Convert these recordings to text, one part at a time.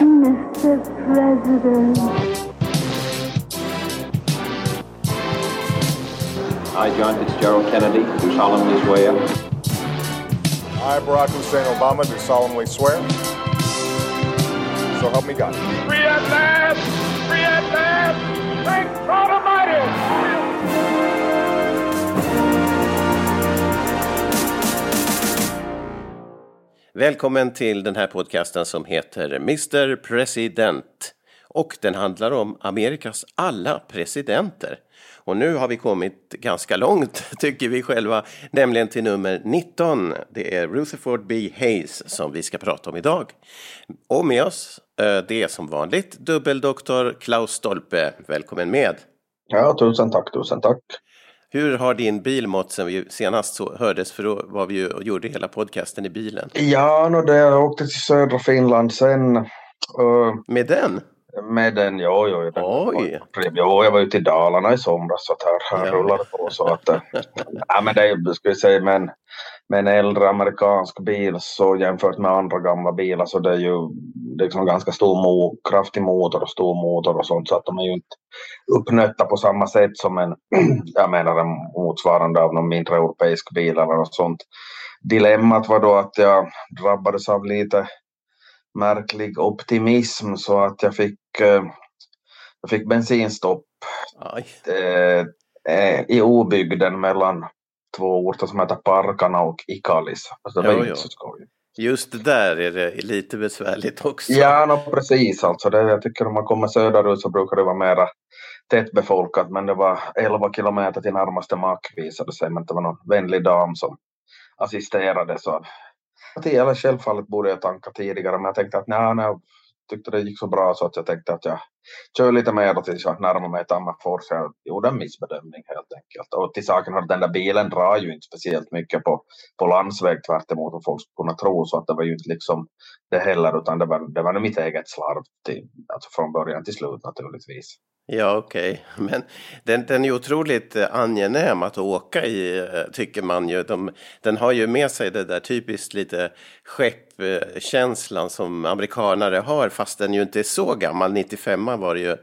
Mr. President. I, John Fitzgerald Kennedy, do solemnly swear. I, Barack Hussein Obama, do solemnly swear. So help me God. Free at last! Free at last! Thank God Almighty! Välkommen till den här podcasten som heter Mr President. Och den handlar om Amerikas alla presidenter. Och nu har vi kommit ganska långt, tycker vi själva, nämligen till nummer 19. Det är Rutherford B. Hayes som vi ska prata om idag. Och med oss, eh, det är som vanligt dubbeldoktor Klaus Stolpe. Välkommen med! Ja, tusen tack, tusen tack. Hur har din bil mått sen vi senast så hördes? För då var vi ju och gjorde hela podcasten i bilen. Ja, no, det, jag åkte till södra Finland sen. Uh, Med den? med den, jo, jo. Den, Oj. Jo, jag var ute i Dalarna i somras så att här, här Ja. rullar det på. Så att, eh, ja, men det ska vi säga, med en, med en äldre amerikansk bil så jämfört med andra gamla bilar så det är ju liksom ganska stor mo, kraftig motor och stor motor och sånt så att de är ju inte uppnötta på samma sätt som en, jag menar en motsvarande av någon mindre europeisk bil eller något sånt. Dilemmat var då att jag drabbades av lite märklig optimism så att jag fick, eh, jag fick bensinstopp Aj. eh, eh, i obygden mellan två orter som heter Parkana och Ikalis. Alltså det var Jo, inte så skoj. Just det där är det lite besvärligt också. Ja, no, precis alltså. Det, jag tycker om man kommer söderut så brukar det vara mera tättbefolkat men det var 11 kilometer till närmaste mack visade sig men det var någon vänlig dam som assisterade så eller självfallet borde jag tanka tidigare men jag tänkte att nej, nej, tyckte det gick så bra så att jag tänkte att jag kör lite mer tills jag närmar mig Tammerfors. Jag gjorde en missbedömning helt enkelt. Och till saken hör den där bilen drar ju inte speciellt mycket på, på landsväg tvärt emot vad folk skulle kunna tro. Så att det var ju inte liksom det heller utan det var, det var nog mitt eget slarv till, alltså från början till slut naturligtvis. Ja, okej. Men den, den är otroligt eh, angenäm att åka i, eh, tycker man ju. De, den har ju med sig det där typiskt lite skeppkänslan som amerikanare har, fast den ju inte är så gammal. 95 var det ju.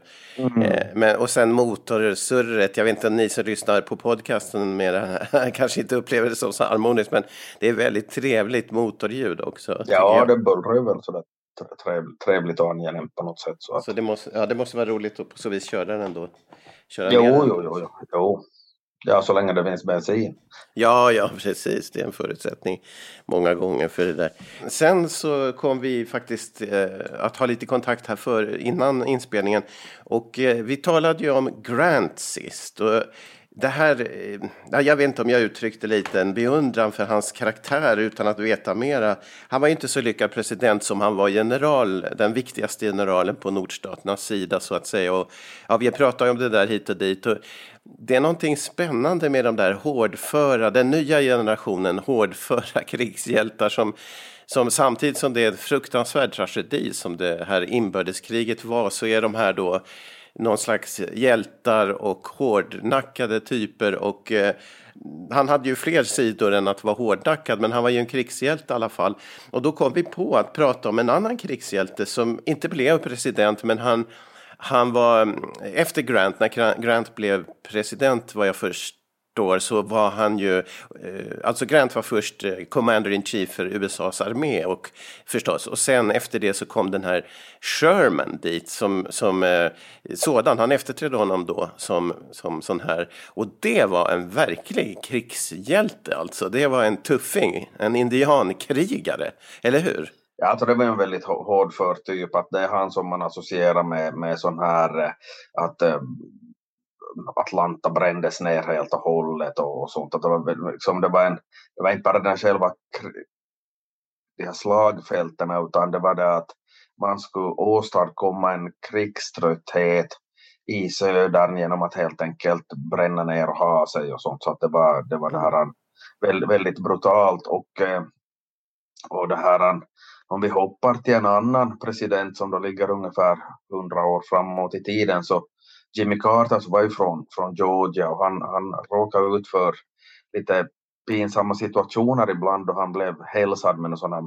Eh, Men, och sen motorsurret. Jag vet inte om ni som lyssnar på podcasten med det här kanske inte upplever det som så harmoniskt, men det är väldigt trevligt motorljud också. Ja, det bullrar ju väl sådär trevligt, trevligt och angenämt på något sätt. Så att, Så det måste, ja, det måste vara roligt att på så vis köra den ändå. Köra jo, den. jo, jo, jo, jo. Ja, så länge det finns bensin. Ja, ja, precis. Det är en förutsättning många gånger för det där. Sen så kom vi faktiskt eh, att ha lite kontakt här för innan inspelningen och eh, vi talade ju om Grant sist. Och det här, eh, ja, jag vet inte om jag uttryckte lite en beundran för hans karaktär utan att veta mera. Han var ju inte så lyckad president som han var general, den viktigaste generalen på nordstaternas sida så att säga. Och, ja, vi pratar ju om det där hit och dit. Och det är någonting spännande med de där hårdföra, den nya generationen hårdföra krigshjältar som, som samtidigt som det är en fruktansvärd tragedi som det här inbördeskriget var så är de här då någon slags hjältar och hårdnackade typer och eh, han hade ju fler sidor än att vara hårdnackad, men han var ju en krigshjälte i alla fall. Och då kom vi på att prata om en annan krigshjälte som inte blev president, men han, han var, mm, efter Grant, när Grant blev president vad jag först år så var han ju, eh, alltså Grant var först eh, commander in chief för USAs armé och förstås, och sen efter det så kom den här Sherman dit som, som eh, sådan, han efterträdde honom då som, som sån här, och det var en verklig krigshjälte alltså, det var en tuffing, en indiankrigare, eller hur? Ja, alltså det var en väldigt hårdför typ att det är han som man associerar med, med sån här att Atlanta brändes ner helt och hållet och, sånt. Att det, var, liksom, det, var en, det var inte bara den själva de här slagfälten utan det var det att man skulle åstadkomma en krigströtthet i södern genom att helt enkelt bränna ner och ha sig och sånt. Så att det var det, var det här väldigt, väldigt brutalt och, eh, och det här om vi hoppar till en annan president som då ligger ungefär hundra år framåt i tiden så Jimmy Carter var ju från, Georgia och han, han råkade ut för lite pinsamma situationer ibland då han blev hälsad med en sån här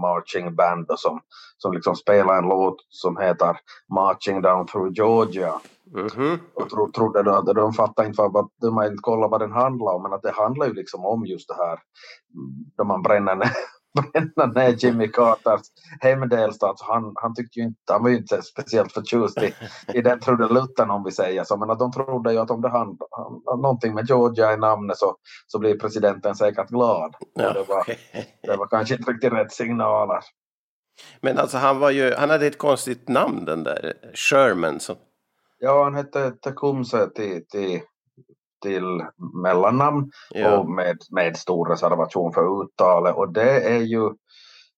marching band och som, som liksom spelade en låt som heter Marching Down Through Georgia. Mm -hmm. Och tro, trodde då, de fattade inte vad, de inte kollat vad den handlar om men att det handlar ju liksom om just det här då man bränner ner, bränna ner Jimmy Carters hemdelstat. Han, han tyckte ju inte, han var ju inte speciellt förtjust i, i den trudelutten om vi säger så. Men att de trodde ju att om det han, någonting med Georgia i namnet så, så blir presidenten säkert glad. Ja. Det, var, det var kanske inte riktigt rätt signaler. Men alltså han var ju, han hade ett konstigt namn den där Sherman. Som... Ja, han hette Tecumseh till, till till mellannamn Ja. och med, med stor reservation för uttalet. Och det är ju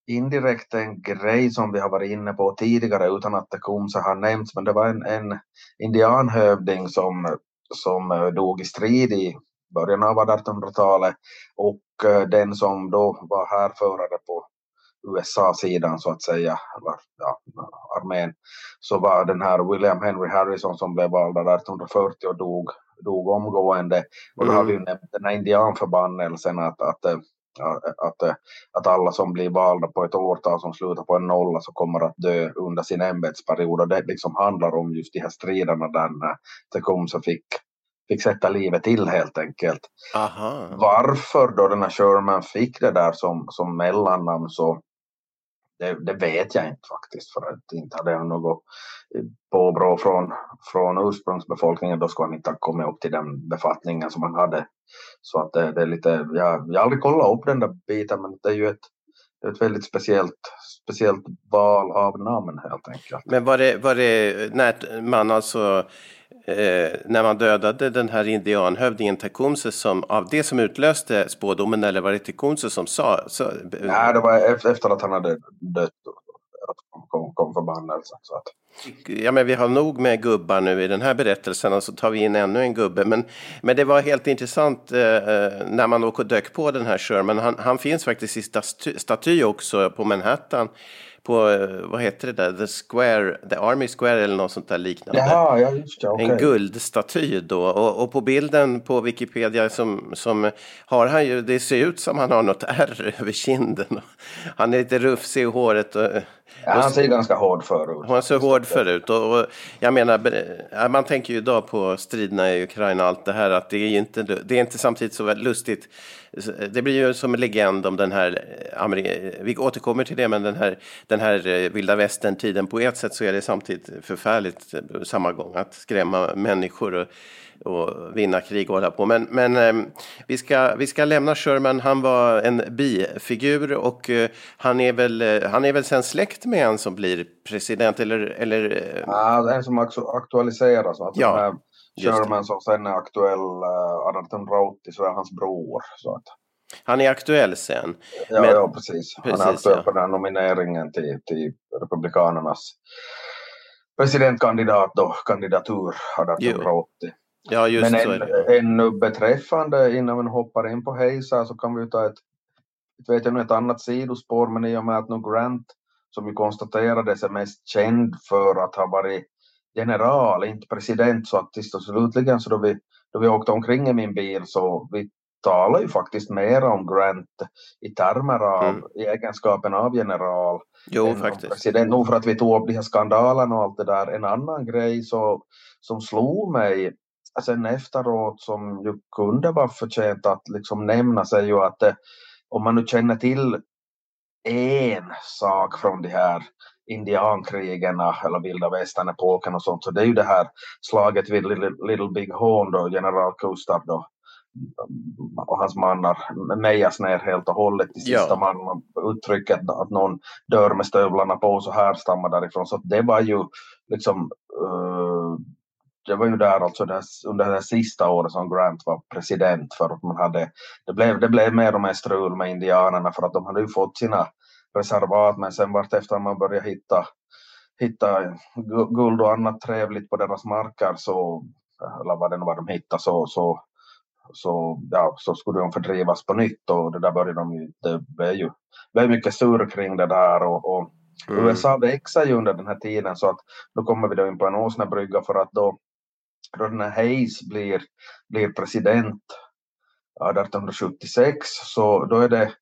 indirekt en grej som vi har varit inne på tidigare utan att så har nämnts. Men det var en, en indianhövding som, som eh, dog i strid i början av 1800-talet och eh, den som då var härförare på USA-sidan så att säga, eller ja, armén, så var den här William Henry Harrison som blev vald 1840 och dog, dog omgående. Och då Mm. har vi ju nämnt den här indianförbannelsen att, att, eh, att, att, att alla som blir valda på ett årtal som slutar på en nolla så kommer att dö under sin ämbetsperiod. Och det liksom handlar om just de här striderna där när Tecumseh fick, fick sätta livet till helt enkelt. Aha. Varför då den här Sherman fick det där som, som mellannamn så det, det vet jag inte faktiskt för att inte hade jag något eh, påbrå från, från ursprungsbefolkningen då skulle han inte ha kommit upp till den befattningen som han hade. Så att det, det är lite, jag, jag har aldrig kollat upp den där biten men det är ju ett, det är ett väldigt speciellt, speciellt val av namn helt enkelt. Men var det, var det när man alltså eh, när man dödade den här indianhövdingen Tecumseh som av det som utlöste spådomen eller var det Tecumseh som sa? Så, Nej, det var efter, efter att han hade dött att kom, kom förbannelsen. Så att, Ja, men vi har nog med gubbar nu i den här berättelsen och så tar vi in ännu en gubbe. Men, men det var helt intressant eh, när man då dök på den här Sherman. Han, han finns faktiskt i staty, staty också på Manhattan. På, eh, vad heter det där, The Square, The Army Square eller något sånt där liknande. Jaha, ja just det, okej. En guldstaty då. Och, och på bilden på Wikipedia som, som har han ju, det ser ut som han har något ärr över kinden. Han är lite rufsig i håret. Och, Ja, han ser ganska hård förut. var så hård förut. Och, och jag menar, man tänker ju idag på striderna i Ukraina och allt det här att det är ju inte, det är inte samtidigt så väldigt lustigt. Det blir ju som en legend om den här, eh, Ameri- vi återkommer till det, men den här, den här eh, vilda västern-tiden. På ett sätt så är det samtidigt förfärligt eh, samma gång att skrämma människor och, och vinna krig och hålla på. Men, men eh, vi, ska, vi ska lämna Sherman. Han var en bifigur och eh, han är väl, eh, han är väl sen släkt med en som blir president eller, eller eh, Ja, en som aktualiseras. Att Ja, Sherman som sen är aktuell uh, 1880 så är hans bror. Så att, han är aktuell sen. ja, Men- ja, precis. Han precis, är aktuell ja. på den här nomineringen till, till Republikanernas presidentkandidat då, kandidatur 1880. Ja, just Men så en, det. ännu beträffande, innan vi hoppar in på Heisa så kan vi ta ett, ett, vet jag nu, ett annat sidospår, men i och med att nu Grant, som ju konstaterades är mest känd för att ha varit general, inte president, så att sist och slutligen så då vi, då vi åkte omkring i min bil så vi talar ju faktiskt mer om Grant i termer av, Mm. i egenskapen av general, Jo, faktiskt. President, nog för att vi tog upp de här skandalerna och allt det där. En annan grej så, som slog mig sen efteråt som ju kunde vara förtjänt att liksom nämna sig ju att eh, om man nu känner till en sak från de här indiankrigen eller vilda västern-epoken och sånt så det är ju det här slaget vid Little, Little Big Horn då general Gustav då och hans mannar mejas ner helt och hållet i sista Ja. man. Uttrycket att någon dör med stövlarna på så här stammar därifrån. Så det var ju liksom eh, det var ju där alltså det, under det sista året som Grant var president för att man hade det blev, det blev mer och mer strul med indianerna för att de hade ju fått sina reservat men sen vartefter man börjar hitta, hitta guld och annat trevligt på deras marker så, eller vad det nu var de hittade så, så, så, ja, så skulle de fördrivas på nytt och det där började de ju, det blev ju blev mycket surr kring det där och, och mm. USA växer ju under den här tiden så att då kommer vi då in på en åsnebrygga för att då, då den här Hayes blir, blir president 1876 så då är det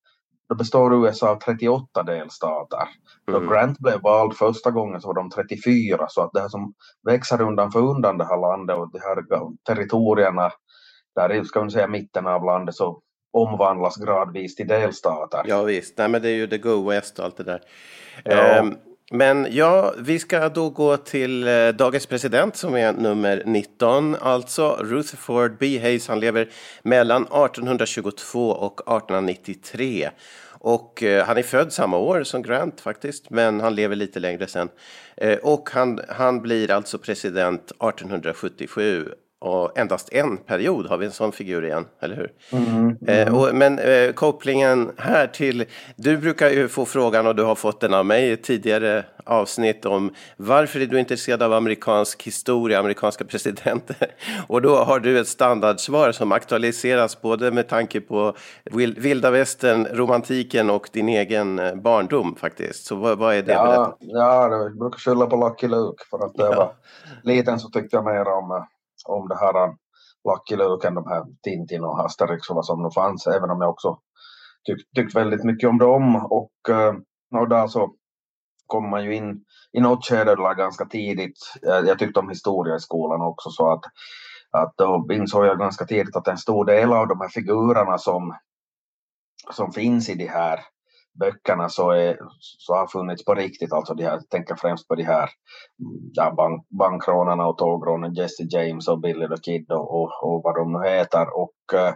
då består USA av 38 delstater. Då mm. Grant blev vald första gången så var de 34 så att det här som växer undan för undan det här landet och de här territorierna där i, ska man säga mitten av landet så omvandlas gradvis till delstater. Ja visst, nej men det är ju the go west och allt det där. Ja. Ehm, men ja, vi ska då gå till eh, dagens president som är nummer 19, alltså Rutherford B. Hayes. Han lever mellan 1822 och 1893. Och eh, han är född samma år som Grant faktiskt, men han lever lite längre sen. Eh, och han, han blir alltså president 1877 och endast en period har vi en sån figur igen, eller hur? Mm, mm. Eh, och, men eh, kopplingen här till, du brukar ju få frågan och du har fått den av mig i tidigare avsnitt om varför är du intresserad av amerikansk historia, amerikanska presidenter? Och då har du ett standardsvar som aktualiseras både med tanke på vilda västern, romantiken och din egen eh, barndom faktiskt. Så vad, vad är det? Ja, ja, jag brukar skylla på Lucky Luke för att när jag var liten så tyckte jag mer om eh, om det här eh, Lucky Luke de här Tintin och Asterix och vad som nu fanns, även om jag också tyckt, tyckt väldigt mycket om dem. Och, eh, och där så kom man ju in i något skede ganska tidigt. Eh, jag tyckte om historia i skolan också så att, att då insåg jag ganska tidigt att en stor del av de här figurerna som, som finns i de här böckerna så, är, så har funnits på riktigt. Alltså de här, jag tänker främst på de här mm, ja, bank, bankrånarna och tågrånen Jesse James och Billy the Kid och, och, och vad de nu heter. Och, eh,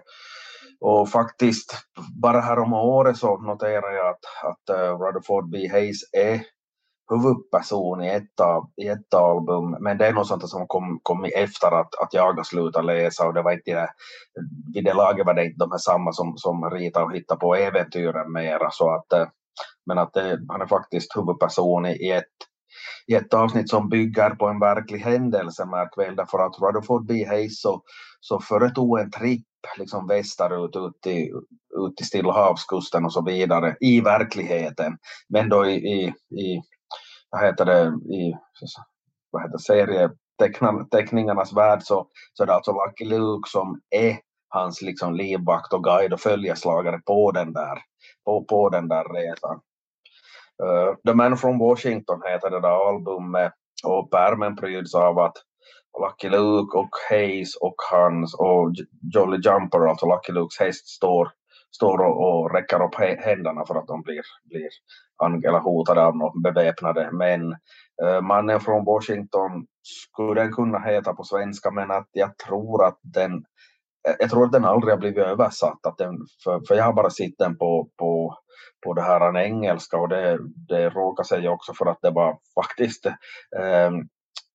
och faktiskt bara här om året så noterar jag att, att eh, Rutherford B. Hayes är huvudperson i ett, av, i ett album, men det är något sånt som kom, kom efter att, att jag har slutat läsa och det var inte det, vid det laget var det inte de här samma som, som ritar och hittar på äventyren mera. Så att eh, men att det, han är faktiskt huvudperson i ett, i ett avsnitt som bygger på en verklig händelse märk väl därför att Rutherford B. Hayes så, så företog en tripp liksom västerut ut i, ut till Stilla havskusten och så vidare i verkligheten. Men då i, i, i vad heter det, i vad heter serieteckningarnas värld så, så är det alltså Lucky Luke som är hans liksom livvakt och guide och följeslagare på den där, på, på den där resan. Uh, The Man from Washington heter det där albumet och pärmen pryds av att Lucky Luke och Hayes och hans och Jolly Jumper, alltså Lucky Lukes häst, står står och, och räcker upp händerna för att de blir, blir eller hotade av några beväpnade män. Uh, eh, mannen från Washington skulle den kunna heta på svenska men att jag tror att den eh, jag tror att den aldrig har blivit översatt, att den, för, för jag har bara sett den på, på, på det här en engelska och det, det råkar sig också för att det var faktiskt eh,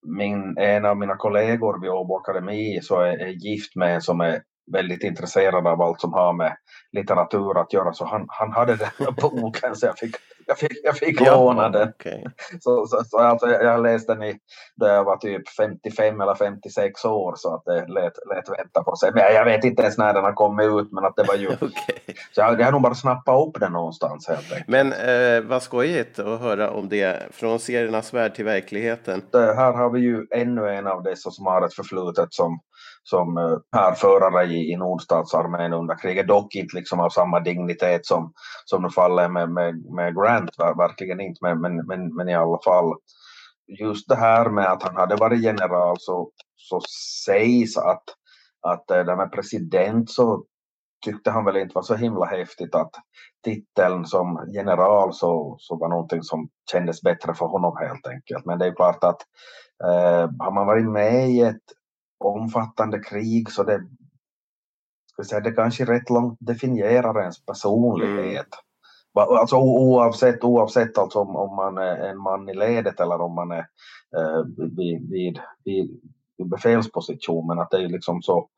min, en av mina kollegor vid Åbo Akademi så är, är gift med en som är väldigt intresserad av allt som har med litteratur att göra så han, han hade den boken så jag fick, jag fick, jag fick ja, låna den. Okay. Så, så, så alltså, jag läste den i, då jag var typ 55 eller 56 år så att det lät, lät vänta på sig. Men jag vet inte ens när den har kommit ut men att det var ju... okay. Så jag, jag har nog bara snappat upp den någonstans helt enkelt. Men eh, vad skojigt att höra om det från seriernas värld till verkligheten. Det, här har vi ju ännu en av dessa som har ett förflutet som som eh, härförare i, i nordstatsarmén under kriget, dock inte liksom av samma dignitet som, som det faller med, med, med Grant, verkligen inte, men, men, men, men i alla fall just det här med att han hade varit general så, så sägs att, att eh, det med president så tyckte han väl inte var så himla häftigt att titeln som general så, så var någonting som kändes bättre för honom helt enkelt. Men det är klart att eh, har man varit med i ett omfattande krig så det, ska säga, det kanske rätt långt definierar ens personlighet. Mm. Alltså oavsett, oavsett alltså om, om man är en man i ledet eller om man är eh, vid, vid, vid, befälsposition men att det är liksom så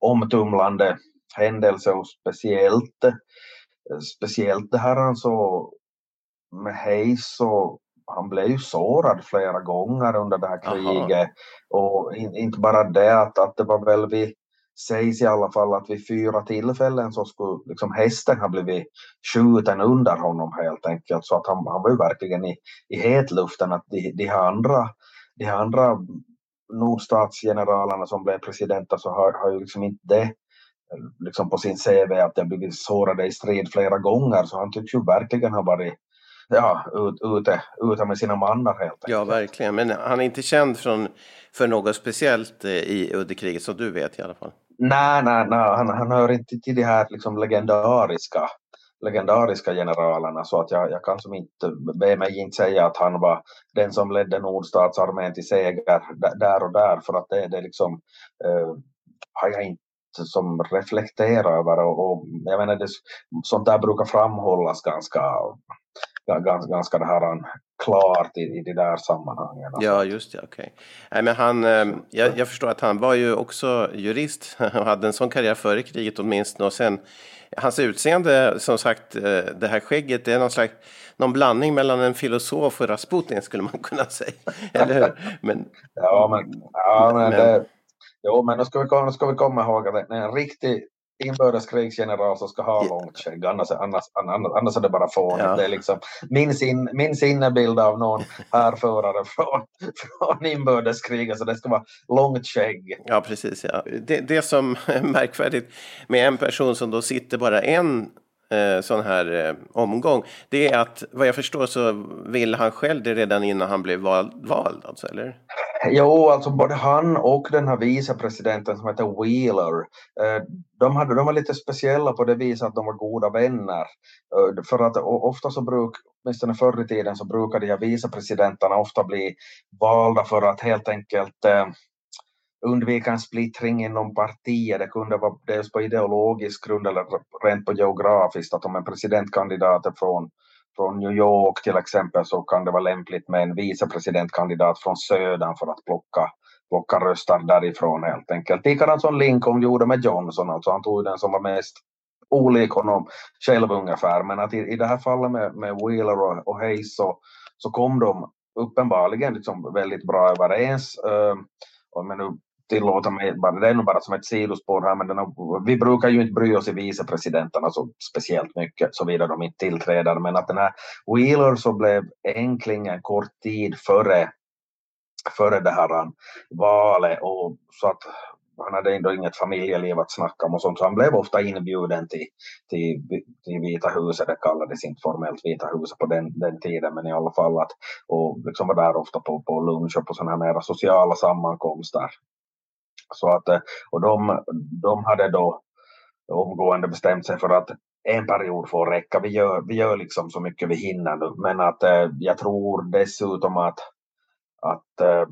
omtumlande händelse och speciellt speciellt det här alltså med Hayes så han blev ju sårad flera gånger under det här Aha. kriget. Och in, inte bara det att, att det var väl vid, sägs i alla fall att vid fyra tillfällen så skulle liksom hästen ha blivit skjuten under honom helt enkelt. Så att han, han var ju verkligen i, i hetluften att de, de här andra, de här andra nordstatsgeneralerna som blev presidenter så har, har ju liksom inte det liksom på sin CV att de blivit sårade i strid flera gånger så han tycks ju verkligen ha varit ja, ut, ute, ute med sina mannar helt enkelt. Ja, verkligen. Men han är inte känd från, för något speciellt eh, i Uddekriget som du vet i alla fall. Nej, nej, nej han, han hör inte till de här liksom legendariska legendariska generalerna så att jag, jag kan som inte be mig inte säga att han var den som ledde nordstatsarmén till seger där och där för att det, det liksom eh, har jag inte som reflekterar över och, och jag menar det, sånt där brukar framhållas ganska ganska, ganska det här klart i, i de där sammanhangen. Ja, just det, okej. Okay. men han, eh, jag, jag, förstår att han var ju också jurist och hade en sån karriär före kriget åtminstone och sen hans utseende, som sagt, eh, det här skägget, det är någon slags någon blandning mellan en filosof och Rasputin skulle man kunna säga, eller hur? Men, ja, men, ja, men, men det, jo, men då ska vi, då ska vi komma ihåg att en riktig inbördeskrigsgeneral som ska ha långt skägg, annars, annars, annars, annars är det bara fånigt. Ja. Det är liksom min, sin, min sinnebild av någon härförare från, från inbördeskriget, så det ska vara långt skägg. Ja, precis. Ja. Det, det som är märkvärdigt med en person som då sitter bara en eh, sån här eh, omgång, det är att vad jag förstår så vill han själv det redan innan han blev vald, vald alltså, eller? Jo, alltså både han och den här vicepresidenten som heter Wheeler, eh, de, hade, de var lite speciella på det viset att de var goda vänner. Eh, för att ofta så bruk, åtminstone förr i tiden så brukade de här vicepresidenterna ofta bli valda för att helt enkelt eh, undvika en splittring inom partiet. Det kunde vara dels på ideologisk grund eller rent på geografiskt, att om en presidentkandidat är från från New York till exempel så kan det vara lämpligt med en vicepresidentkandidat från södern för att plocka, plocka röster därifrån helt enkelt. Likadant som Lincoln gjorde med Johnson, alltså han tog den som var mest olik honom själv ungefär. Men att i, i det här fallet med, med Wheeler och, och Hayes så, så kom de uppenbarligen liksom väldigt bra överens. Uh, men nu tillåta mig, bara, det är nog bara som ett sidospår här, men den, vi brukar ju inte bry oss i vicepresidenterna så speciellt mycket såvida de inte tillträder, men att den här Wheeler så blev enkling en kort tid före, före det här valet och så att han hade ändå inget familjeliv att snacka om och sånt, så han blev ofta inbjuden till, till, till Vita huset, det kallades inte formellt Vita huset på den, den tiden, men i alla fall att, och liksom var där ofta på, på lunch och på sådana här mera sociala sammankomster. Så att, eh, och de, de hade då omgående bestämt sig för att en period får räcka. Vi gör, vi gör liksom så mycket vi hinner nu. Men att eh, jag tror dessutom att, att eh,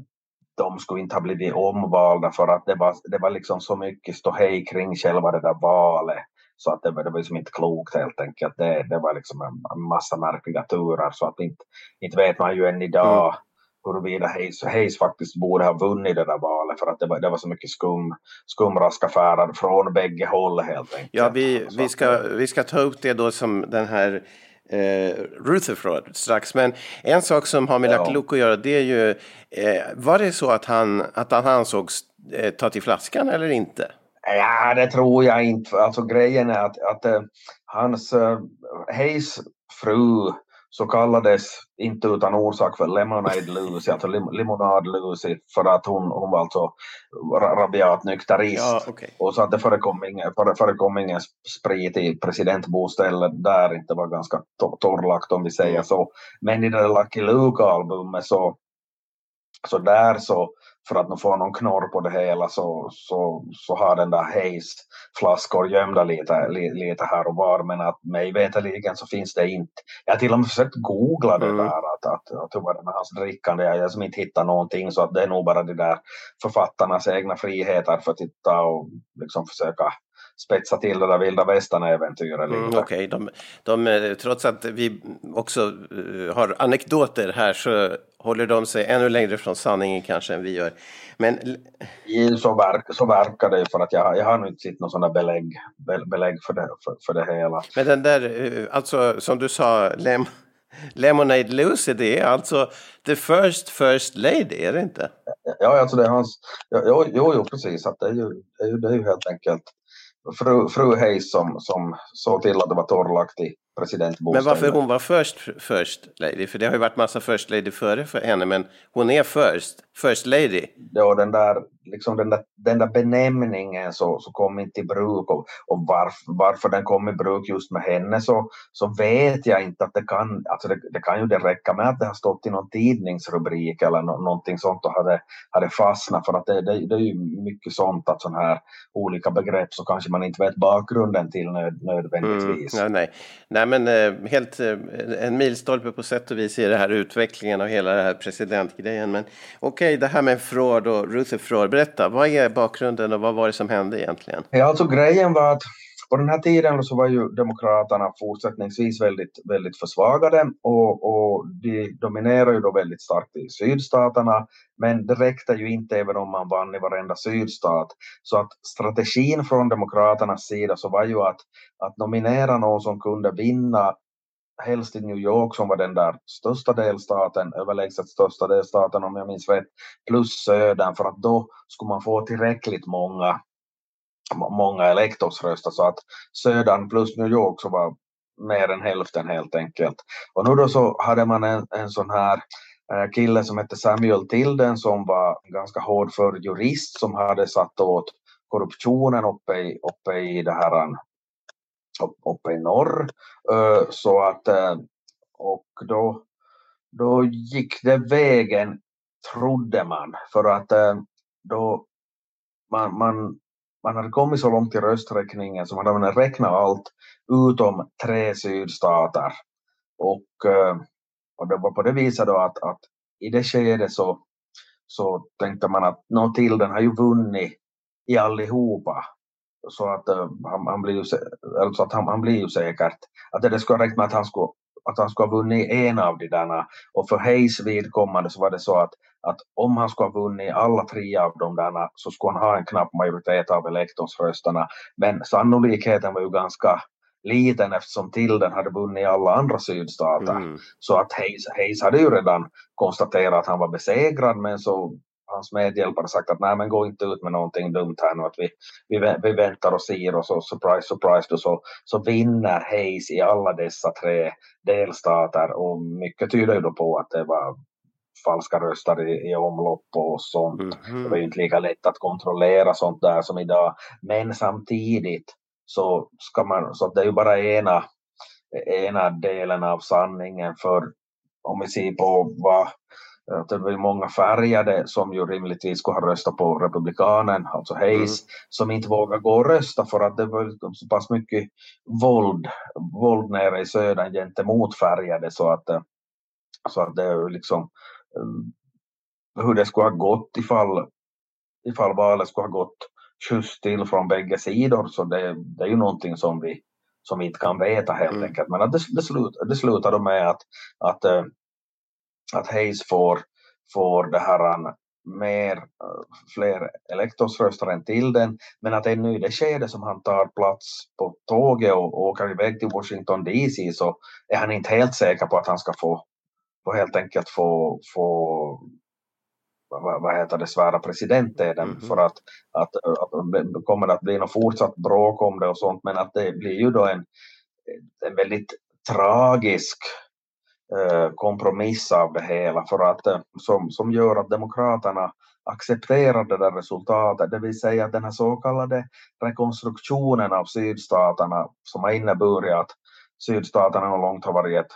de skulle inte ha blivit omvalda för att det var, det var liksom så mycket ståhej kring själva det där valet. Så att det, var, det var liksom inte klokt helt enkelt. Det, det var liksom en massa märkliga turer så att inte, inte vet man ju än idag mm huruvida Hayes, Hayes faktiskt borde ha vunnit det där valet för att det var, det var så mycket skum, skumraskaffärer från bägge håll helt enkelt. Ja, vi, vi, ska, vi ska ta upp det då som den här eh, Rutherford strax. Men en sak som har med ja. Luke att göra det är ju, eh, var det så att han, att han ansågs eh, ta till flaskan eller inte? Ja, det tror jag inte. Alltså grejen är att, att uh, hans uh, Hayes fru så kallades inte utan orsak för Lemonade Lucy, alltså lim Limonad Lucy, för att hon, hon var alltså rabiat nykterist. Ja, okay. Och så att det förekom ingen, förekom ingen sprit i presidentboställe där, inte var ganska torrlagt om vi säger mm. så. Men i det Lucky Luke-albumet så, så där så för att nu få någon knorr på det hela så, så, så har den där flaskor gömda lite, lite här och var men att mig veterligen så finns det inte. Jag har till och med försökt googla det mm. där att, att, att hur var det med hans drickande. Jag har inte hittat någonting så att det är nog bara de där författarnas egna friheter för att titta och liksom försöka spetsa till det där vilda västern-äventyret. Mm, Okej, okay. de, de, trots att vi också uh, har anekdoter här så håller de sig ännu längre från sanningen kanske än vi gör. Men... Så, verk, så verkar det för att jag, jag har nog inte sett någon sådana belägg, belägg för, det, för, för det hela. Men den där, uh, alltså som du sa, Lem Lemonade Lucy, det är alltså the first first lady, är det inte? Ja, alltså det är hans... Jo, jo, jo precis. Att det, är ju, det, är ju, det är ju helt enkelt fru, fru Hayes som, som såg till att det var torrlagt i presidentbostaden. Men varför hon var först first lady? För det har ju varit massa first lady före för henne, men hon är first, first lady. Ja, den där, liksom den där, den där benämningen så, så kom inte i bruk och, och varför, varför den kom i bruk just med henne så, så vet jag inte att det kan, alltså det, det kan ju det räcka med att det har stått i någon tidningsrubrik eller no, någonting sånt och hade, hade fastnat för att det, det, det är ju mycket sånt att sådana här olika begrepp så kanske man inte vet bakgrunden till nöd, nödvändigtvis. Mm, nej, nej. nej, men eh, helt eh, en milstolpe på sätt och vis i den här utvecklingen av hela den här presidentgrejen. Men okej, okay, det här med Fraud och Rutherford, berätta, vad är bakgrunden och vad var det som hände egentligen? Ja, alltså grejen var att på den här tiden så var ju Demokraterna fortsättningsvis väldigt, väldigt försvagade och, och de dominerar ju då väldigt starkt i sydstaterna. Men det räckte ju inte även om man vann i varenda sydstat. Så att strategin från Demokraternas sida så var ju att, att nominera någon som kunde vinna helst i New York som var den där största delstaten, överlägset största delstaten om jag minns rätt, plus södern för att då skulle man få tillräckligt många många elektorsröster så att södern plus New York så var mer än hälften helt enkelt. Och nu då så hade man en, en sån här eh, kille som hette Samuel Tilden som var ganska hård för jurist som hade satt åt korruptionen uppe i, uppe i det här uppe i norr. Eh, så att eh, och då, då gick det vägen trodde man för att eh, då man, man man hade kommit så långt i rösträkningen så man hade räknat allt utom tre sydstater. Och, och det var på det viset då att, att i det skedet så, så tänkte man att nå till den har ju vunnit i allihopa. Så att, uh, han, han, blir ju, alltså att han, han blir ju säkert, att det skulle räcka med att han skulle att han skulle ha vunnit en av de där. Och för Hayes vidkommande så var det så att, att om han skulle ha vunnit alla tre av de där så skulle han ha en knapp majoritet av elektorsrösterna. Men sannolikheten var ju ganska liten eftersom Tilden hade vunnit alla andra sydstater. Mm. Så att Hayes, Hayes hade ju redan konstaterat att han var besegrad men så hans medhjälpare sagt att nej men gå inte ut med någonting dumt här nu att vi, vi, vi väntar och ser och så surprise surprise då så, så vinner Hayes i alla dessa tre delstater och mycket tyder ju då på att det var falska röster i, i omlopp och sånt. Mm -hmm. Det var ju inte lika lätt att kontrollera sånt där som idag. Men samtidigt så ska man, så det är ju bara ena, ena delen av sanningen för om vi ser på vad det var många färgade som ju rimligtvis skulle ha röstat på republikanen, alltså Hayes, mm. som inte vågar gå och rösta för att det var så pass mycket våld, våld nere i södern gentemot färgade så att, eh, så att det liksom eh, hur det skulle ha gått ifall, ifall valet skulle ha gått skjuts till från bägge sidor så det, det är ju någonting som vi som vi inte kan veta helt mm. enkelt. Men att det, det, slut, det slutar med att, att eh, att Hayes får, får det här mer, äh, fler elektorsröster än till den, men att ännu i det skede som han tar plats på tåget och åker iväg till Washington DC så är han inte helt säker på att han ska få, få helt enkelt få, få vad, vad heter det, svära presidenteden mm -hmm. för att, att, att det kommer att bli något fortsatt bråk om det och sånt men att det blir ju då en, en väldigt tragisk Eh, kompromiss av det hela för att, eh, som, som gör att demokraterna accepterar det där resultatet, det vill säga att den här så kallade rekonstruktionen av sydstaterna som har inneburit att sydstaterna långt har varit ett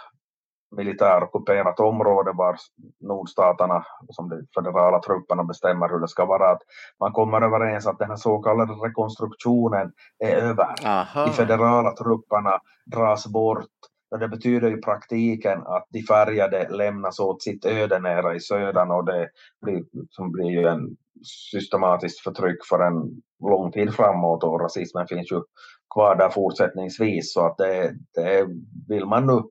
militärockuperat område var nordstaterna, som de federala trupperna bestämmer hur det ska vara, att man kommer överens att den här så kallade rekonstruktionen är över. Aha. De federala trupperna dras bort och det betyder i praktiken att de färgade lämnas åt sitt öde nere i södern och det blir, som blir ju en systematiskt förtryck för en lång tid framåt och rasismen finns ju kvar där fortsättningsvis. Så att det, det vill man nu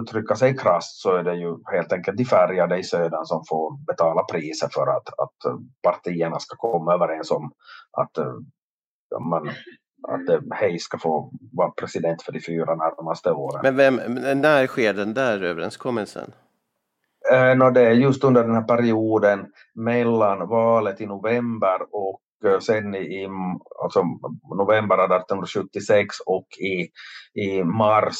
uttrycka sig krasst så är det ju helt enkelt de färgade i södern som får betala priset för att, att partierna ska komma överens om att, eh, man, att Hej ska få vara president för de fyra närmaste åren. Men vem, när sker den där överenskommelsen? Eh, no, det är just under den här perioden mellan valet i november och eh, sen i alltså november 1876 och i, i mars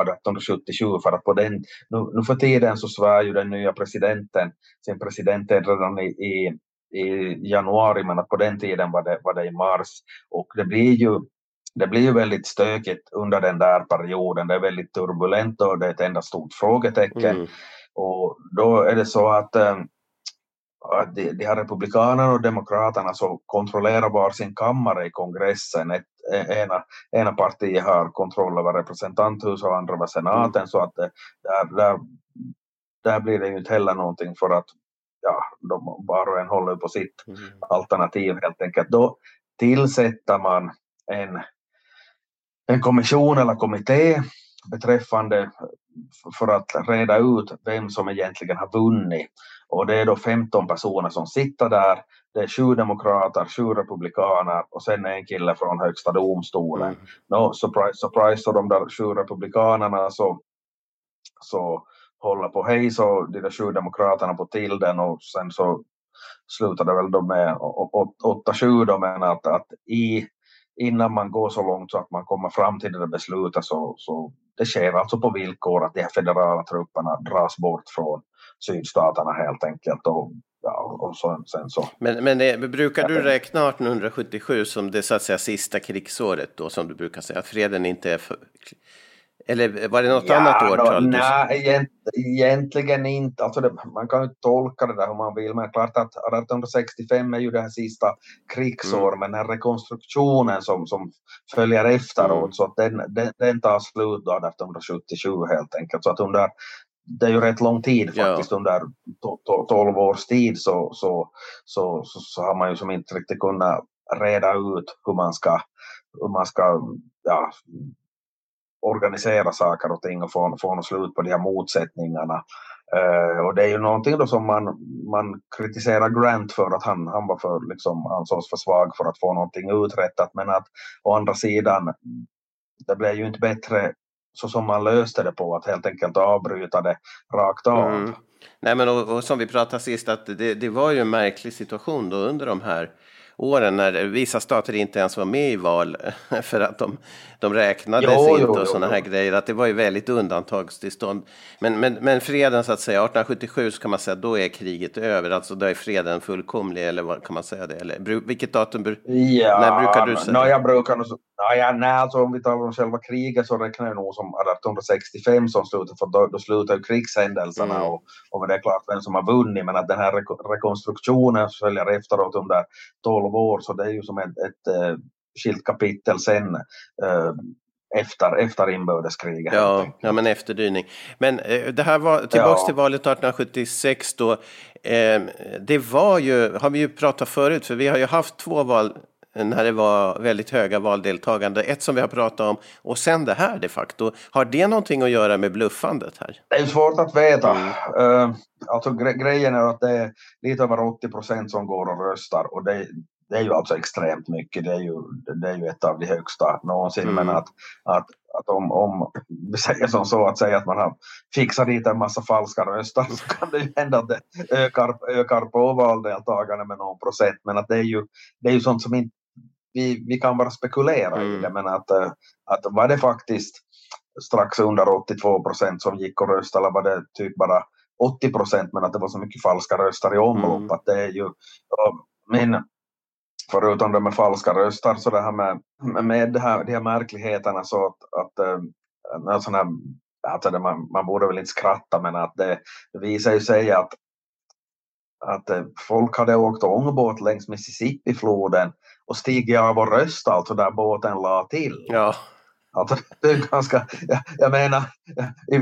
1877 för att på den, nu, nu för tiden så svär ju den nya presidenten sin presidented redan i, i, i januari men att på den tiden var det, var det i mars och det blir ju det blir ju väldigt stökigt under den där perioden. Det är väldigt turbulent och det är ett enda stort frågetecken. Mm. Och då är det så att, äh, att de, de här republikanerna och demokraterna så kontrollerar var sin kammare i kongressen. Ett, ena, ena partiet har kontroll över representanthuset och andra över senaten mm. så att det, där, där, där blir det ju inte heller någonting för att ja, de var och en håller på sitt mm. alternativ helt enkelt. Då tillsätter man en, en kommission eller kommitté beträffande för att reda ut vem som egentligen har vunnit. Och det är då 15 personer som sitter där. Det är sju demokrater, sju republikaner och sen en kille från högsta domstolen. Mm. No, surprise, surprise, så de där sju republikanerna så, så håller på hej så de där sju demokraterna på till den och sen så slutade väl då med 8-7 då men att, att i innan man går så långt så att man kommer fram till det där beslutet så, så det sker alltså på villkor att de här federala trupperna dras bort från sydstaterna helt enkelt. Och, ja, och så, sen så. Men, men det, brukar du räkna 1877 som det så att säga sista krigsåret då som du brukar säga att freden inte är för, eller var det något ja, annat årtal? Nej, egentligen inte. Alltså det, man kan ju tolka det där hur man vill, men klart att 1865 är ju det här sista krigsåret, mm. men den här rekonstruktionen som, som följer efteråt, mm. så att den, den, den tar slut då 1877 helt enkelt. Så att under, det är ju rätt lång tid faktiskt, ja. under 12 års tid så, så, så, så, så har man ju som inte riktigt kunnat reda ut hur man ska, hur man ska ja, organisera saker och ting och få, få något slut på de här motsättningarna. Uh, och det är ju någonting då som man, man kritiserar Grant för att han, han var för, liksom, ansågs för svag för att få någonting uträttat men att å andra sidan det blev ju inte bättre så som man löste det på att helt enkelt avbryta det rakt av. Mm. Nej men och, och, som vi pratade sist att det, det var ju en märklig situation då under de här åren när vissa stater inte ens var med i val för att de, de räknades jo, inte och sådana här grejer. Att det var ju väldigt undantagstillstånd. Men, men, men freden så att säga, 1877 så kan man säga då är kriget över. Alltså då är freden fullkomlig eller vad kan man säga det? Eller vilket datum, ja, när brukar du säga? No, jag brukar nog, ja, nej, alltså om vi talar om själva kriget så räknar jag nog som 1865 som slutet, för då, då slutar krigshändelserna mm. och, och det är klart vem som har vunnit, men att den här rekonstruktionen följer efteråt under 12 år, så det är ju som ett, ett, ett skilt kapitel sen eh, efter, efter inbördeskriget. Ja, ja, men efterdyning. Men eh, det här var tillbaks ja. till valet 1876 då. Eh, det var ju, har vi ju pratat förut, för vi har ju haft två val när det var väldigt höga valdeltagande. Ett som vi har pratat om och sen det här de facto. Har det någonting att göra med bluffandet här? Det är svårt att veta. Mm. Uh, alltså gre grejen är att det är lite över 80 procent som går och röstar och det, det är ju alltså extremt mycket. Det är ju, det är ju ett av de högsta någonsin. Mm. Men att, att, att om, om vi säger som så att säga att man har fixat dit en massa falska röster så kan det ju hända att det ökar, ökar på valdeltagande med någon procent. Men att det är ju, det är ju sånt som inte vi, vi kan bara spekulera mm. i det. Men att, att var det faktiskt strax under 82 procent som gick och röstade eller var det typ bara 80 procent men att det var så mycket falska röster i omlopp mm. att det är ju men förutom det med falska röster så det här med, med det här, de här märkligheterna så att, att äh, sån här, alltså det, man, man borde väl inte skratta men att det, det visar ju sig att att eh, folk hade åkt ångbåt längs Mississippifloden och stigit av och röstat alltså där båten la till. Ja. Alltså, det är ganska, jag, jag menar,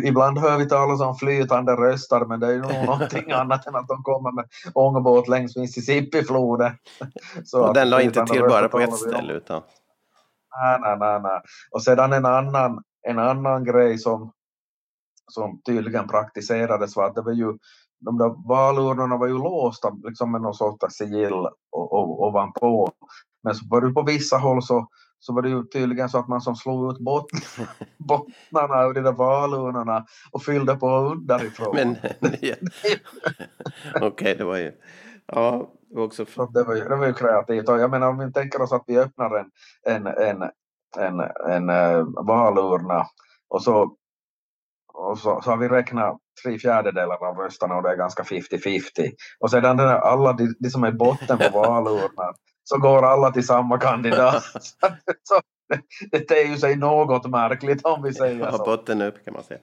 ibland hör vi talas om flytande röster men det är ju nog någonting annat än att de kommer med ångbåt längs Mississippifloden. och den la inte till bara på ett ställe utan? Nej, nej, nej, nej. Och sedan en annan, en annan grej som, som tydligen praktiserades var att det var ju de där valurnorna var ju låsta liksom med någon sorts sigill ovanpå. Men så var det på vissa håll så så var det ju tydligen så att man som slog ut bot, bottnarna ur de där valurnorna och fyllde på underifrån. Men, ja. Okej, det var ju... Ja, också... Så det, var ju, det var ju kreativt. Och jag menar om vi tänker oss att vi öppnar en, en, en, en, en uh, valurna och så, och så, så har vi räknat tre fjärdedelar av rösterna och det är ganska 50-50. Och sedan den alla de, de som är botten på valurnan så går alla till samma kandidat. så, det, är ju sig något märkligt om vi säger Ja, så. botten upp kan man säga.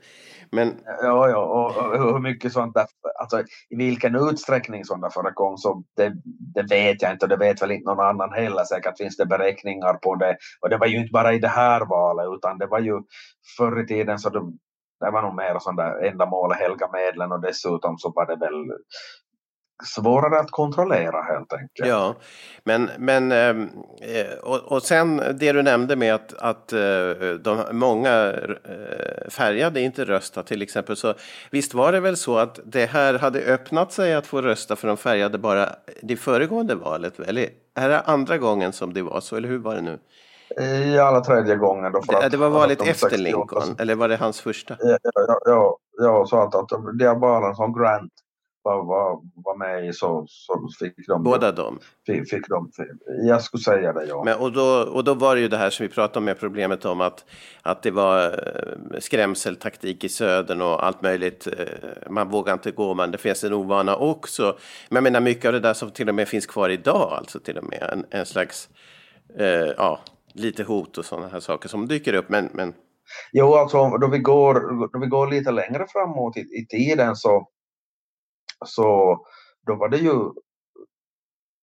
Men Ja, ja, och, och hur mycket sånt där, alltså i vilken utsträckning sånt där förekom så det, det vet jag inte och det vet väl inte någon annan heller. Säkert finns det beräkningar på det. Och det var ju inte bara i det här valet utan det var ju förr i tiden så det, det var nog mer sånt där ändamål helga medlen och dessutom så var det väl svårare att kontrollera helt enkelt. Ja, men, men ehm, eh, och, och sen det du nämnde med att, att eh, de, många eh, färgade inte rösta till exempel. Så visst var det väl så att det här hade öppnat sig att få rösta för de färgade bara det föregående valet? Eller är det andra gången som det var så, eller hur var det nu? I alla tredje gången då. Det, att, det var valet de efter 68 Lincoln, eller var det hans första? Ja, ja, ja, ja så att, att de här valen som Grant var, var, var med i så, så fick de Båda dem? Fick, fick de, jag skulle säga det ja. Men, och, då, och då var det ju det här som vi pratade om med problemet om att, att det var eh, skrämseltaktik i södern och allt möjligt. eh, Man vågar inte gå, men det finns en ovana också. Men jag menar mycket av det där som till och med finns kvar idag, alltså till och med en, en slags, eh, ja, lite hot och sådana här saker som dyker upp. Men, men Jo, alltså då vi går, då vi går lite längre framåt i, i tiden så, så då var det ju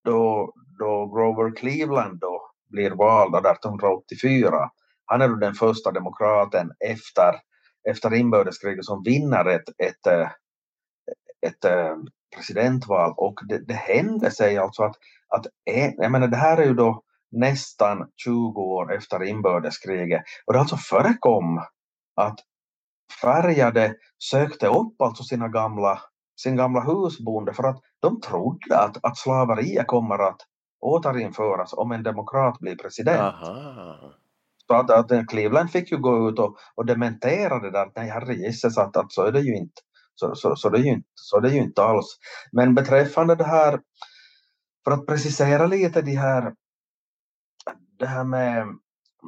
då, då Grover Cleveland då blir vald 1884. Han är då den första demokraten efter, efter inbördeskriget som vinner ett, ett, eh, ett, eh, presidentval och det, det hände sig alltså att, att en, jag menar det här är ju då nästan 20 år efter inbördeskriget och det alltså förekom att färgade sökte upp alltså sina gamla, sin gamla husbonde för att de trodde att, att slaveriet kommer att återinföras om en demokrat blir president. aha. Så att, att Cleveland fick ju gå ut och, och dementera det där, nej herregisses att, att så är det ju inte. Så, så, så, det är ju inte, så det är ju inte alls. Men beträffande det här, för att precisera lite de här, det här med,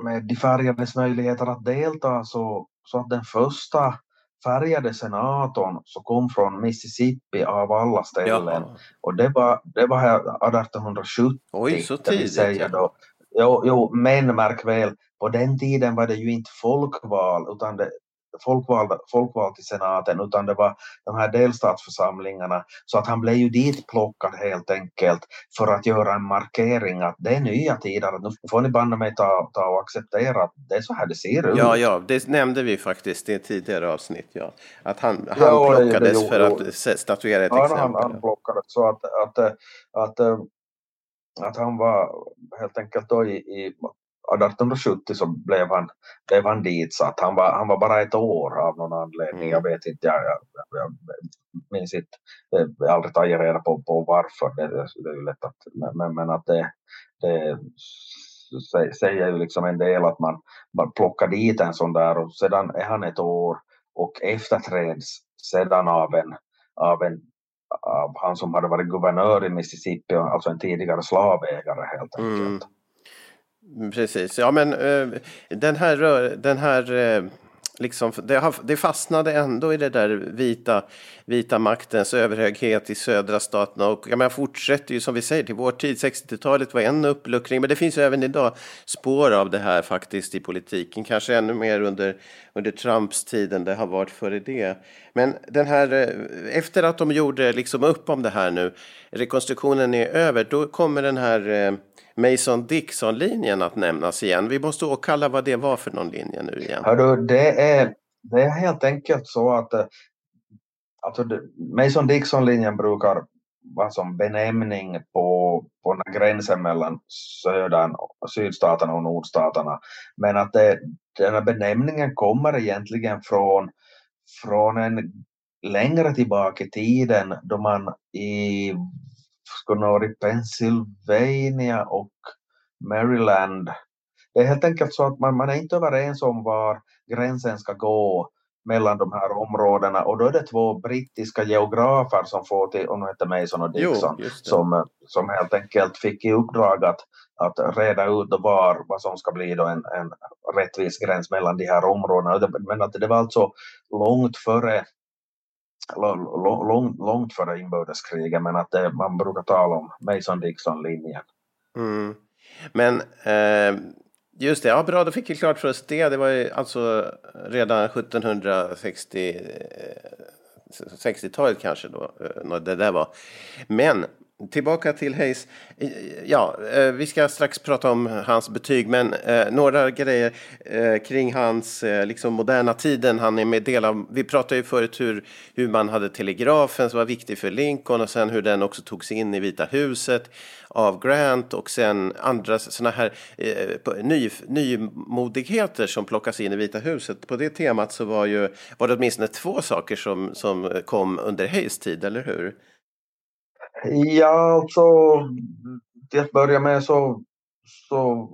med de färgades möjligheter att delta så, så att den första färgade senatorn så kom från Mississippi av alla ställen Jaha. och det var, det var här 1870. Oj, så tidigt. ja. då, jo, jo, men märk väl, på den tiden var det ju inte folkval, utan det, folkval, folkval till senaten, utan det var de här delstatsförsamlingarna. Så att han blev ju ditplockad helt enkelt för att göra en markering att det är nya tider, att nu får ni banne mig ta, ta och acceptera att det är så här det ser ut. Ja, ja, det nämnde vi faktiskt i ett tidigare avsnitt. Ja. Att han, han Ja, det- det plockades gjorde- för att statuera ett Ja, exempel. han, han plockades så att, att, att, att, att han var helt enkelt då i, i 1870 så blev han, blev han ditsatt. Han var, han var bara ett år av någon anledning. Mm. Jag vet inte, jag, jag, jag minns inte, jag har aldrig tagit reda på, på varför. Det, det, är ju lätt att, men, men, att det, det sä- säger ju liksom en del att man, man plockar dit en sån där och sedan är han ett år och efterträds sedan av en, av en av han som hade varit guvernör i Mississippi, alltså en tidigare slavägare helt enkelt. Mm. Precis, ja men eh, den här, den här eh, liksom, det, har, det fastnade ändå i det där vita, vita maktens överhöghet i södra staterna. Och jag menar, fortsätter ju som vi säger till vår tid, 60-talet var en uppluckring men det finns ju även idag spår av det här faktiskt i politiken, kanske ännu mer under, under Trumps tid än det har varit före det. Men den här, eh, efter att de gjorde liksom upp om det här nu, rekonstruktionen är över, då kommer den här Mason-Dixon-linjen att nämnas igen. Vi måste åkalla vad det var för någon linje nu igen. Hördu, det är, det är helt enkelt så att eh, alltså Mason-Dixon-linjen brukar vara som benämning på, på den gränsen mellan södern, och- sydstaterna och nordstaterna. Men att det, den här benämningen kommer egentligen från, från en längre tillbaka i tiden då man i skulle nå i Pennsylvania och Maryland. Det är helt enkelt så att man, man är inte överens om var gränsen ska gå mellan de här områdena. Och då är det två brittiska geografer som får till, och nu heter Mason och Dixon, Jo, som, som helt enkelt fick i uppdrag att, att reda ut var vad som ska bli då en, en rättvis gräns mellan de här områdena. Men att det var alltså långt före långt, långt före inbördeskriget men att det, man brukar tala om Mason-Dixon-linjen. Mm. Men eh, just det, ja bra, då fick vi klart för oss det. Det var ju alltså redan 1760 eh, 60-talet kanske då, eh, när det där var. Men tillbaka till Hayes. Ja, eh, vi ska strax prata om hans betyg, men eh, några grejer eh, kring hans liksom moderna tiden. Han är med del av, vi pratade ju förut hur, hur man hade telegrafen som var viktig för Lincoln och sen hur den också togs in i Vita huset av Grant och sen andra sådana här eh, ny, nymodigheter som plockas in i Vita huset. På det temat så var, ju, var det åtminstone två saker som, som kom under Hayes tid, eller hur? Ja, alltså till att börja med så, så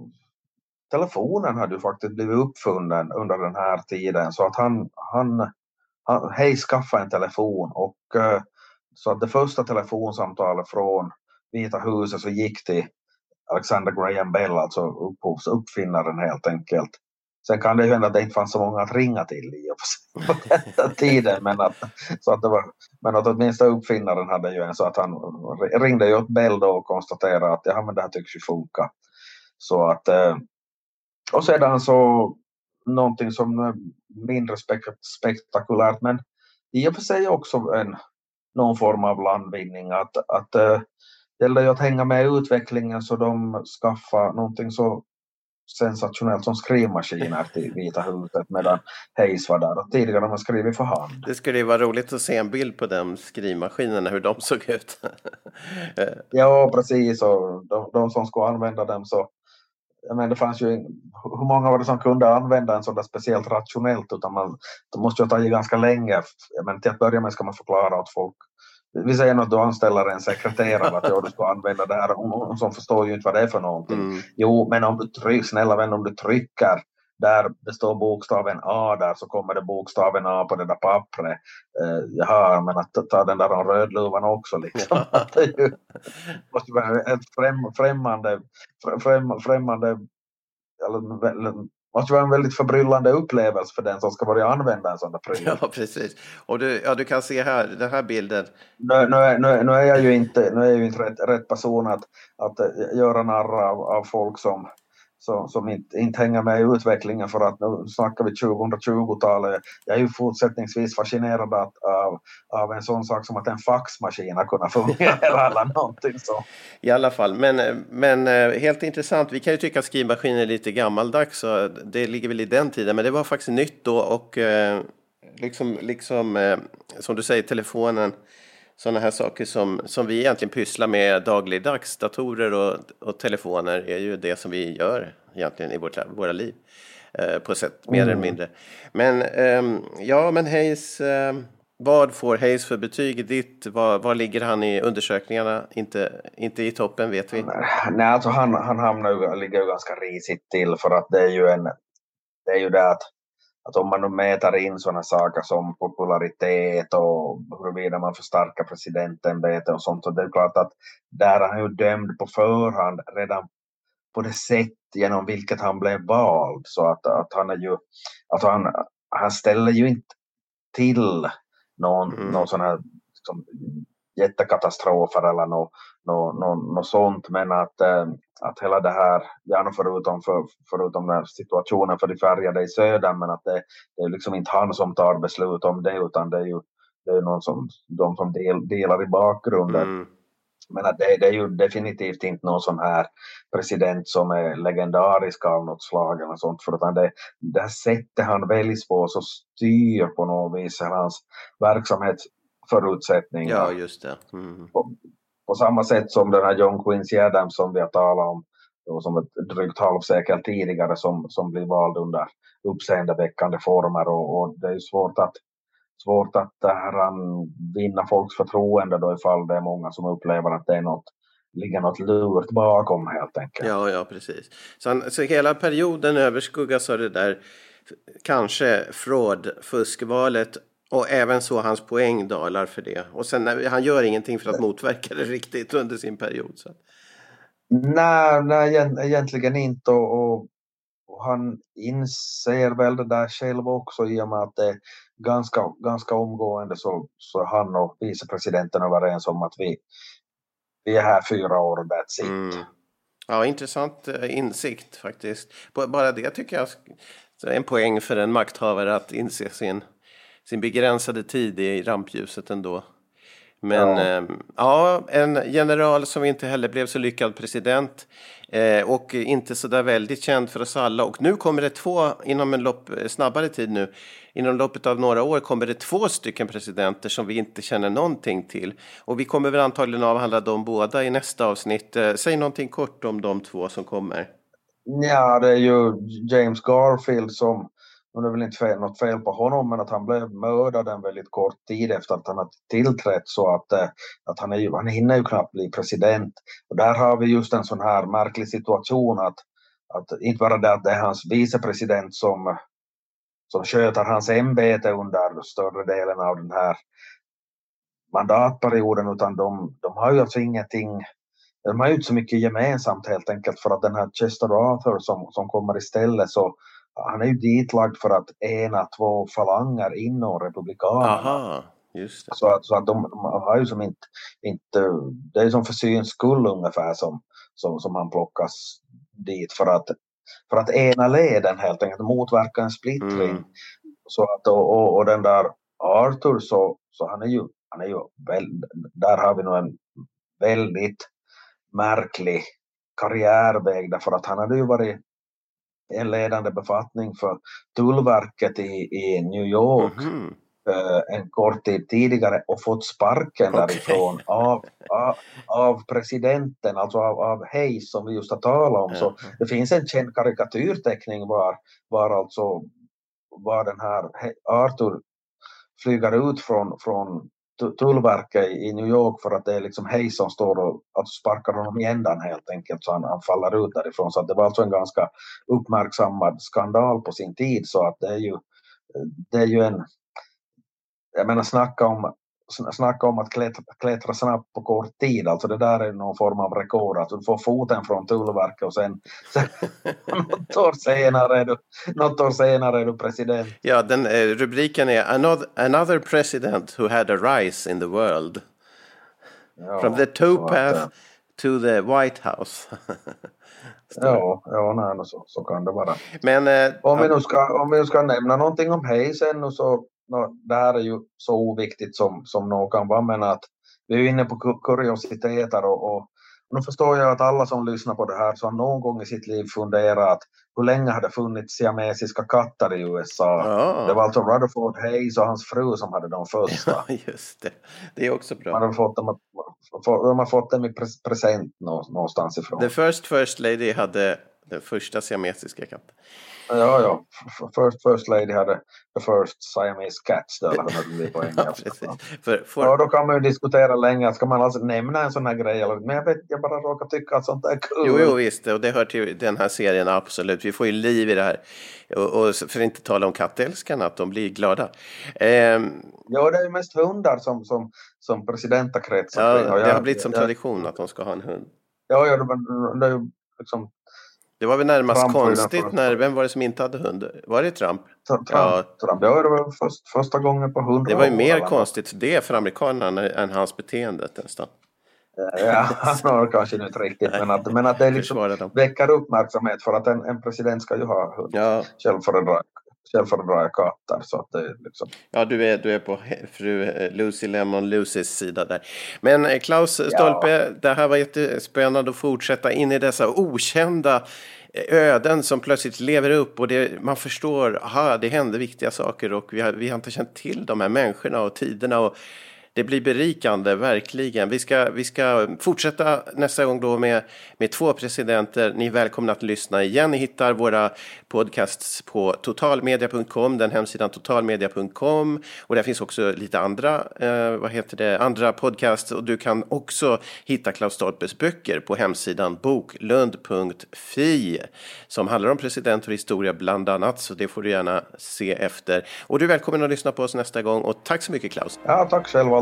telefonen hade ju faktiskt blivit uppfunnen under den här tiden så att han, han, han hej skaffa en telefon och eh, så att det första telefonsamtalet från Vita huset så gick till Alexander Graham Bell, alltså upphovs, uppfinnaren helt enkelt. Sen kan det ju hända att det inte fanns så många att ringa till i och på den tiden men att, så att det var, men att åtminstone uppfinnaren hade ju en så att han ringde ju åt Bell då och konstaterade att ja men det här tycks ju funka. Så att eh, och sedan så någonting som är mindre spektakulärt men i och för sig också en, någon form av landvinning att, att eh, det gällde ju att hänga med i utvecklingen så de skaffade någonting så sensationellt som skrivmaskiner till Vita huset medan Hayes var där och tidigare har man skrivit för hand. Det skulle ju vara roligt att se en bild på de skrivmaskinerna, hur de såg ut. Ja, precis. Och de, de som skulle använda dem så... Jag menar, det fanns ju... Hur många var det som kunde använda en sån där speciellt rationellt? Utan man, det måste ju ta ganska länge. Men till att börja med ska man förklara åt folk. Vi säger att du anställer en sekreterare att ja, du ska använda det här. Och som förstår ju inte vad det är för någonting. Mm. Jo, men om du trycker, snälla vän, om du trycker där det står bokstaven A där så kommer det bokstaven A på det där pappret. Eh, jaha, men att ta den där rödluvan också liksom. det är ju, måste vara ett främ, främmande, främ, främmande eller, måste vara en väldigt förbryllande upplevelse för den som ska börja använda en sån där pryl. Ja, precis. Och du, ja, du kan se här, den här bilden. Nu, nu, är- nu, nu är jag ju inte, nu är jag ju inte rätt, rätt person att, att eh, göra narr av, av folk som, som, som inte, inte hänger med i utvecklingen för att nu snackar vi 2020-talet. Jag är ju fortsättningsvis fascinerad att, av, av en sån sak som att en faxmaskin har kunnat fungera eller någonting så. I alla fall, men, men eh, helt intressant. Vi kan ju tycka att skrivmaskin är lite gammaldags, så det ligger väl i den tiden. Men det var faktiskt nytt då och eh, liksom, liksom eh, som du säger, telefonen. Sådana här saker som, som vi egentligen pysslar med dagligdags. Datorer och, och telefoner är ju det som vi gör egentligen i vårt, våra liv. Eh, på sätt, mer eller mindre. Men ehm, ja, men Hayes, ehm, vad får Hayes för betyg i ditt? Var, var ligger han i undersökningarna? Inte, inte i toppen vet vi. Nej, alltså han, han hamnar ju, ligger ju ganska risigt till för att det är ju en, det är ju det att, att om man nu mäter in sådana saker som popularitet och huruvida man förstärker presidentämbetet och sånt, så det är klart att där är han ju dömd på förhand redan på det sätt genom vilket han blev vald. Så att, att han är ju, att han, han ställer ju inte till någon, Mm. någon sån här liksom, jättekatastrofer eller något nå, nå, nå sånt. Men att, eh, att hela det här, gärna förutom, för, förutom den situationen för de färgade i södern, men att det, det är liksom inte han som tar beslut om det, utan det är ju det är någon som, de som del, delar i bakgrunden. Mm. Men att det, det är ju definitivt inte någon sån här president som är legendarisk av något slag eller sånt. För att det, det här sättet han väljs på så styr på något vis hans verksamhetsförutsättningar. Ja, just det. Mm. På på samma sätt som den här John Quincy Adams som vi har talat om då som ett drygt halvsekel tidigare som, som blir vald under uppseendeväckande former och, och det är ju svårt att svårt att eh, här, vinna folks förtroende då ifall det är många som upplever att det är något, ligger något lurt bakom helt enkelt. Ja, ja, precis. Så, han, så hela perioden överskuggas av det där kanske fraud, fuskvalet och även så hans poäng dalar för det. Och sen när- han gör ingenting för att motverka det riktigt under sin period. Så. Nej, nej egent- egentligen inte. Och, och, han inser väl det där själv också i och med att det är ganska, ganska omgående så, så är han och vicepresidenten överens om att vi, vi är här fyra år och that's it. Mm. Ja, intressant eh, insikt faktiskt. Bara det tycker jag är en poäng för en makthavare att inse sin, sin begränsade tid i rampljuset ändå. Men Ja. ja. ja, en general som inte heller blev så lyckad president eh, och inte så där väldigt känd för oss alla. Och nu kommer det två, inom en lopp, eh, snabbare tid nu, inom loppet av några år kommer det två stycken presidenter som vi inte känner någonting till. Och vi kommer väl antagligen avhandla dem båda i nästa avsnitt. Eh, säg någonting kort om de två som kommer. Ja, det är ju James Garfield som, och det är väl inte fel, något fel på honom, men att han blev mördad en väldigt kort tid efter att han hade tillträtt så att, eh, att han, är ju, han hinner ju knappt bli president. Och där har vi just en sån här märklig situation att, att inte bara det att det är hans vicepresident som, som sköter hans ämbete under större delen av den här mandatperioden utan de, de har ju alltså ingenting de har ju inte så mycket gemensamt helt enkelt för att den här Chester Arthur som, som kommer istället så han är ju ditlagd för att ena två falanger inom republikanerna. Aha, just det. Så att, så att de, de har ju som inte, inte, det är som för syns skull ungefär som, som, som han plockas dit för att, för att ena leden helt enkelt motverka en splittring. Mm. Så att, och, och, och den där Arthur så, så han är ju, han är ju väl, där har vi nog en väldigt märklig karriärväg därför att han hade ju varit en ledande befattning för Tullverket i, i New York Mhm. eh, en kort tid tidigare och fått sparken Okej. därifrån av, av, av presidenten, alltså av, av Hayes som vi just har talat om. Så Ja. det finns en känd karikatyrteckning var, var alltså var den här Arthur flyger ut från, från Tullverket i New York för att det är liksom Hayes som står och alltså sparkar honom i ändan helt enkelt så han, han faller ut därifrån. Så att det var alltså en ganska uppmärksammad skandal på sin tid så att det är ju, eh, det är ju en, jag menar snacka om, snacka om att klättra, klättra snabbt på kort tid, alltså det där är någon form av rekord, att du får foten från Tullverket och sen, sen något, år senare är du, något år senare är du president. Ja, den, eh, rubriken är another, another president who had a rise in the world. Ja, From the towpath eh, to the White House. Ja, ja nej, så, så kan det vara. Men eh, Om vi nu ska, om vi nu ska nämna någonting om Hayes ännu så, det här är ju så oviktigt som, som något kan vara, men att vi är inne på ku- kuriositeter och, och, nu förstår jag att alla som lyssnar på det här så har någon gång i sitt liv funderat hur länge har det funnits siamesiska katter i USA? Ja. Det var alltså Rutherford Hayes och hans fru som hade de första. ja, just det. Det är också Man bra. har fått dem, de har fått dem i pres- present nå- någonstans ifrån. The first first lady hade den första siamesiska katten. Ja, ja. First, first lady hade the first Siamese cats, det eller hur det blir på Ja, engelska. För, för, Ja, då kan man ju diskutera länge, ska man alltså nämna en sån här grej? Men jag, vet, jag bara råkar tycka att sånt där är kul. Jo, jo, visst. Och det hör till den här serien, absolut. Vi får ju liv i det här. Och, och för att inte tala om kattälskarna, att de blir glada. Ehm, Ja, det är ju mest hundar som, som, som presidenter kretsar ja, det har blivit som tradition att de ska ha en hund. Ja, ja, det, det ju liksom Det var väl närmast Trump konstigt när, vem var det som inte hade hund? Var det Trump? Trump. Ja. Trump. Ja, det var först, första gången på hundra Det var ju år mer konstigt det för amerikanerna än hans beteende nästan. Ja, han har kanske inte riktigt, men att, men att det liksom väcker uppmärksamhet för att en, en president ska ju ha hund. Ja, Själv föredrar själv föredrar jag katter. Så att det liksom, ja du, är, du är på fru eh, Lucy Lemon Lucys sida där. Men eh, Klaus Stolpe, det här var jättespännande att fortsätta in i dessa okända eh, öden som plötsligt lever upp och det, man förstår, aha, det hände viktiga saker och vi har, vi har inte känt till de här människorna och tiderna och det blir berikande, verkligen. Vi ska, vi ska fortsätta nästa gång då med, med två presidenter. Ni är välkomna att lyssna igen. Ni hittar våra podcasts på totalmedia.com, den hemsidan totalmedia.com. Och där finns också lite andra, eh, vad heter det, andra podcasts. Och du kan också hitta Klaus Stolpes böcker på hemsidan boklund.fi som handlar om presidenter och historia bland annat. Så det får du gärna se efter. Och du är välkommen att lyssna på oss nästa gång. Och tack så mycket Klaus. Ja, tack själv.